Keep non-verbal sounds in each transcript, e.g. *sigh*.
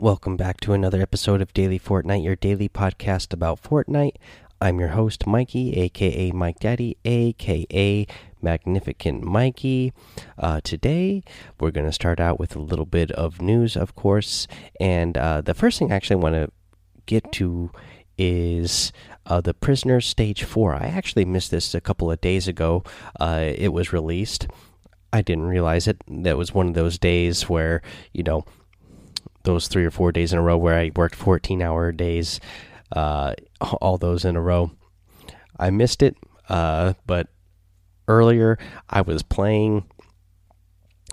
Welcome back to another episode of Daily Fortnite, your daily podcast about Fortnite. I'm your host, Mikey, aka Mike Daddy, aka Magnificent Mikey. Uh, today, we're going to start out with a little bit of news, of course. And uh, the first thing I actually want to get to is uh, the Prisoner Stage 4. I actually missed this a couple of days ago. Uh, it was released. I didn't realize it. That was one of those days where, you know, those three or four days in a row where I worked 14 hour days, uh, all those in a row. I missed it, uh, but earlier I was playing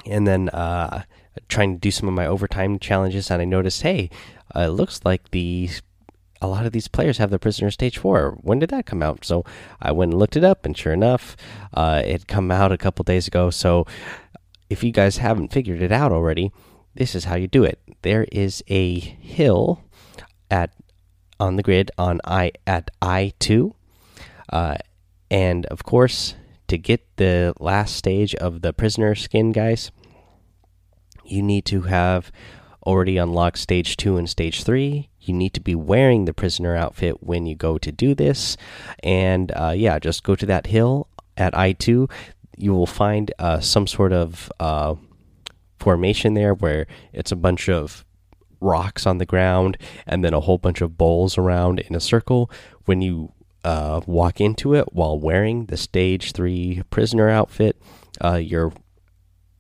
and then uh, trying to do some of my overtime challenges, and I noticed, hey, uh, it looks like the a lot of these players have the prisoner stage four. When did that come out? So I went and looked it up, and sure enough, uh, it come out a couple days ago. So if you guys haven't figured it out already, this is how you do it. There is a hill at on the grid on I at I two, uh, and of course to get the last stage of the prisoner skin, guys, you need to have already unlocked stage two and stage three. You need to be wearing the prisoner outfit when you go to do this, and uh, yeah, just go to that hill at I two. You will find uh, some sort of uh, formation there where it's a bunch of rocks on the ground and then a whole bunch of bowls around in a circle. When you uh, walk into it while wearing the stage three prisoner outfit, uh, your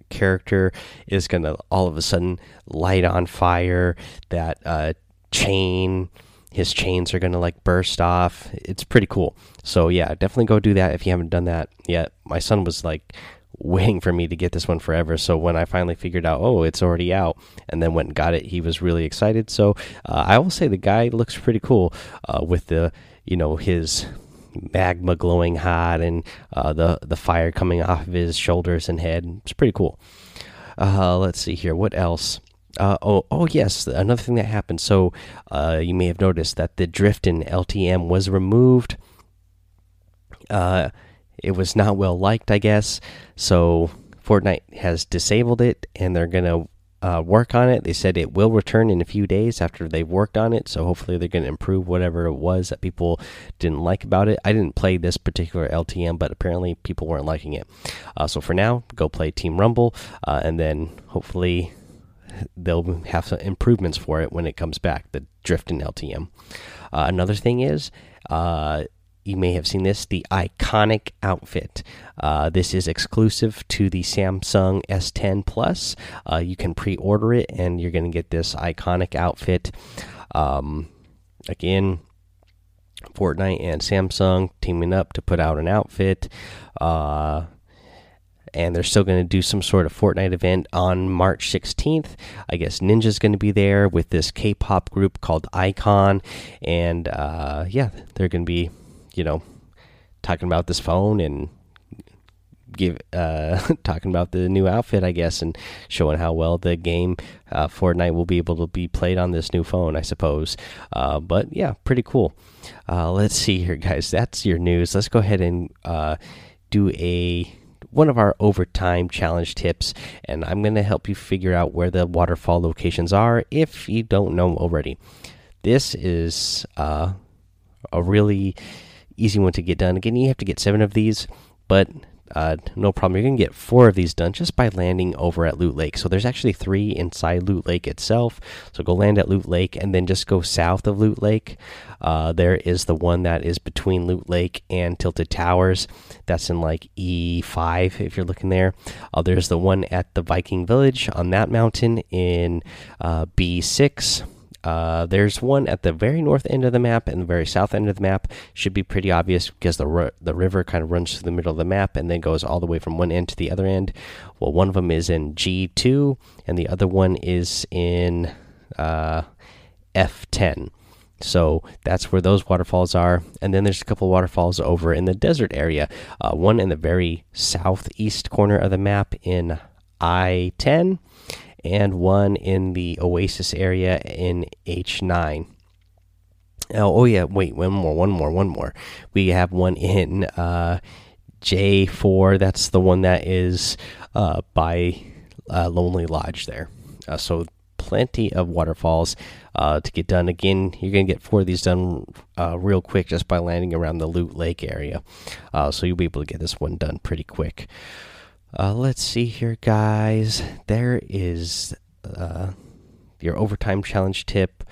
character is going to all of a sudden light on fire. That uh, chain, his chains are going to like burst off. It's pretty cool. So, yeah, definitely go do that if you haven't done that yet. My son was like, waiting for me to get this one forever. So when I finally figured out, oh, it's already out, and then went and got it, he was really excited. So uh, I will say the guy looks pretty cool uh, with the, you know, his magma glowing hot and uh, the the fire coming off of his shoulders and head. It's pretty cool. Uh, let's see here. What else? Uh, oh, oh yes, another thing that happened. So uh, you may have noticed that the drift in LTM was removed. Uh, it was not well liked, I guess. So Fortnite has disabled it, and they're gonna uh, work on it. They said it will return in a few days after they've worked on it. So hopefully they're gonna improve whatever it was that people didn't like about it. I didn't play this particular LTM, but apparently people weren't liking it. Uh, so for now, go play Team Rumble, uh, and then hopefully they'll have some improvements for it when it comes back. The drift in LTM. Uh, another thing is uh, you may have seen this the iKONIK outfit uh, this is exclusive to the samsung s10 plus uh, you can pre-order it and you're going to get this iKONIK outfit um, again fortnite and samsung teaming up to put out an outfit uh, and they're still going to do some sort of Fortnite event on March 16th. I guess Ninja's going to be there with this K pop group called iKON. And uh, yeah, they're going to be you know, talking about this phone and give uh *laughs* talking about the new outfit i guess and showing how well the game uh fortnite will be able to be played on this new phone i suppose. Uh but yeah pretty cool. Uh let's see here guys. That's your news. Let's go ahead and uh do a one of our overtime challenge tips and i'm going to help you figure out where the waterfall locations are if you don't know already. This is uh a really easy one to get done. Again, you have to get seven of these, but uh, no problem. You're going to get four of these done just by landing over at Loot Lake. So there's actually three inside Loot Lake itself. So go land at Loot Lake and then just go south of Loot Lake. Uh, there is the one that is between Loot Lake and Tilted Towers. That's in like E5 if you're looking there. Uh, there's the one at the Viking Village on that mountain in uh, B6. Uh, there's one at the very north end of the map and the very south end of the map. Should be pretty obvious because the the river kind of runs through the middle of the map and then goes all the way from one end to the other end. Well, one of them is in G2 and the other one is in uh, F10. So that's where those waterfalls are. And then there's a couple waterfalls over in the desert area. Uh, one in the very southeast corner of the map in I 10, and one in the Oasis area in H9. Oh, oh yeah, wait, one more, one more, one more. We have one in uh, J4. That's the one that is uh, by uh, Lonely Lodge there. Uh, so plenty of waterfalls uh, to get done. Again, you're going to get four of these done uh, real quick just by landing around the Loot Lake area. So you'll be able to get this one done pretty quick. Uh, let's see here, guys. There is uh, your overtime challenge tip.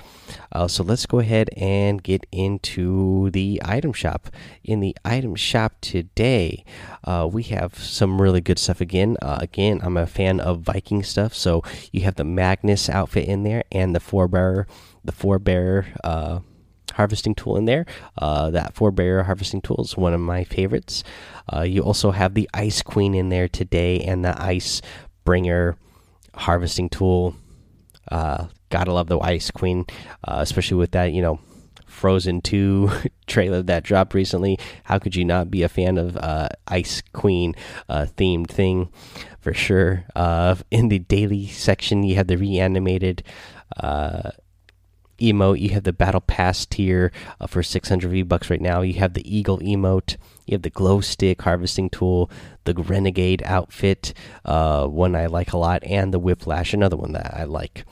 Uh, so let's go ahead and get into the item shop. In the item shop today, uh, we have some really good stuff again. Uh, again, I'm a fan of Viking stuff, so you have the Magnus outfit in there and the Forebearer, the Forebearer uh, harvesting tool in there. Uh, that Forebearer harvesting tool is one of my favorites. Uh, you also have the Ice Queen in there today and the Ice Bringer harvesting tool. Uh, gotta love the Ice Queen, uh, especially with that, you know, Frozen 2 *laughs* trailer that dropped recently. How could you not be a fan of uh, Ice Queen uh, themed thing for sure? Uh, in the daily section, you have the reanimated uh, emote. You have the Battle Pass tier uh, for 600 V bucks right now. You have the Eagle emote. You have the glow stick harvesting tool, the renegade outfit, uh, one I like a lot, and the whiplash, another one that I like.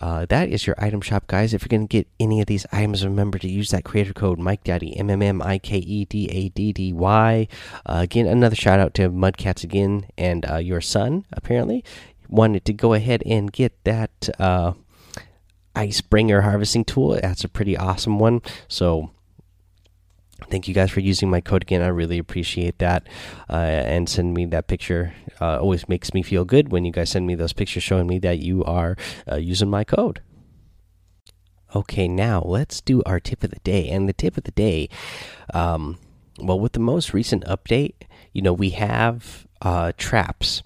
Uh, that is your item shop, guys. If you're going to get any of these items, remember to use that creator code Mike Daddy M M M I K E D A D D Y. Uh, again, another shout out to Mudcats again and uh, your son apparently wanted to go ahead and get that Icebringer harvesting tool. That's a pretty awesome one. So thank you guys for using my code again. I really appreciate that. Uh, and send me that picture. Uh, always makes me feel good when you guys send me those pictures showing me that you are uh, using my code. Okay, now let's do our tip of the day. And the tip of the day, um, well, with the most recent update, you know, we have uh, traps.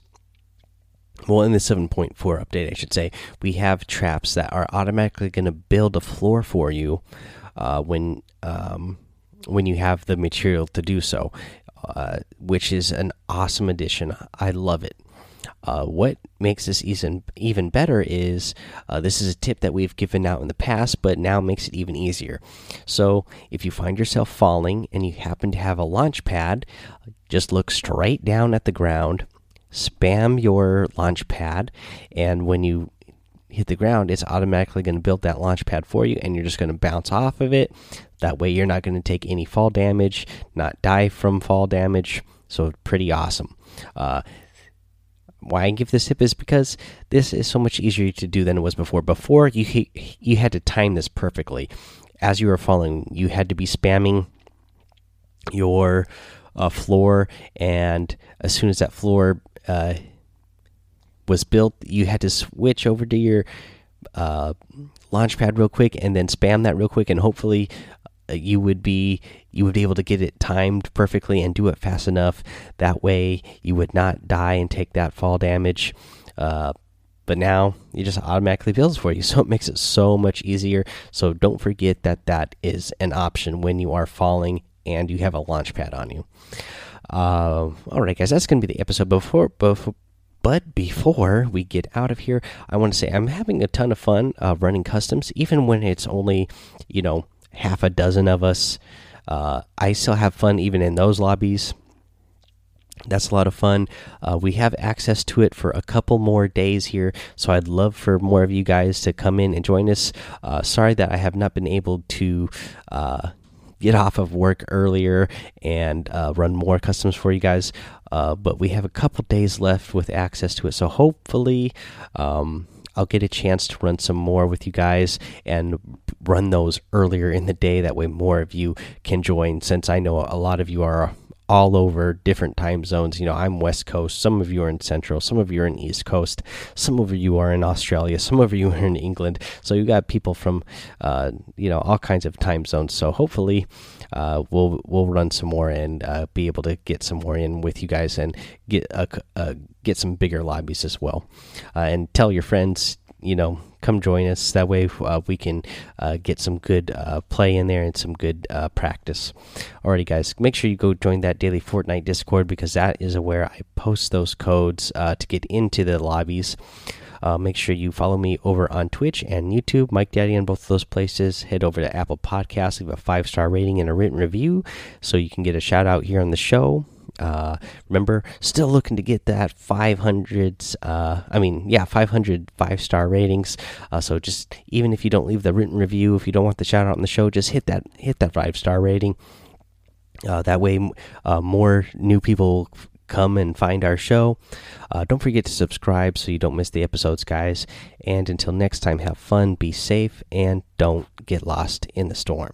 Well, in the 7.4 update, I should say, we have traps that are automatically going to build a floor for you uh, when um, when you have the material to do so, uh, which is an awesome addition. I love it. Uh, what makes this even even better is uh, this is a tip that we've given out in the past, but now makes it even easier. So if you find yourself falling and you happen to have a launch pad, just look straight down at the ground, spam your launch pad, and when you hit the ground, it's automatically going to build that launch pad for you, and you're just going to bounce off of it. That way, you're not going to take any fall damage, not die from fall damage. So, pretty awesome. Uh, why I give this tip is because this is so much easier to do than it was before. Before, you you had to time this perfectly. As you were falling, you had to be spamming your uh, floor, and as soon as that floor uh, was built, you had to switch over to your uh, launch pad real quick and then spam that real quick, and hopefully uh, you would be you would be able to get it timed perfectly and do it fast enough. That way, you would not die and take that fall damage. Uh, but now it just automatically builds for you, *laughs* so it makes it so much easier. So don't forget that that is an option when you are falling and you have a launch pad on you. Uh, all right, guys, that's going to be the episode. Before, before but before we get out of here, I want to say I'm having a ton of fun uh, running customs, even when it's only, you know, half a dozen of us. Uh, I still have fun even in those lobbies. That's a lot of fun. Uh, we have access to it for a couple more days here, so I'd love for more of you guys to come in and join us. Uh, sorry that I have not been able to uh, get off of work earlier and uh, run more customs for you guys. Uh, but we have a couple days left with access to it, so hopefully. Um, I'll get a chance to run some more with you guys and run those earlier in the day. That way, more of you can join. Since I know a lot of you are all over different time zones. You know, I'm West Coast. Some of you are in Central. Some of you are in East Coast. Some of you are in Australia. Some of you *laughs* are in England. So you got people from, uh, you know, all kinds of time zones. So hopefully, uh, we'll we'll run some more and uh, be able to get some more in with you guys and get a, get some bigger lobbies as well. Uh, and tell your friends, you know, come join us. That way uh, we can uh, get some good uh, play in there and some good practice. Alrighty, guys, make sure you go join that daily Fortnite Discord because that is where I post those codes to get into the lobbies. Uh, make sure you follow me over on Twitch and YouTube, Mike Daddy, on both of those places. Head over to Apple Podcasts, leave a five star rating and a written review so you can get a shout out here on the show. Uh, remember, still looking to get that 500s. Uh, I mean, yeah, 500 five star ratings. Uh, so just even if you don't leave the written review, if you don't want the shout out on the show, just hit that hit that five star rating. Uh, that way, uh, more new people come and find our show. Uh, don't forget to subscribe so you don't miss the episodes, guys. And until next time, have fun, be safe, and don't get lost in the storm.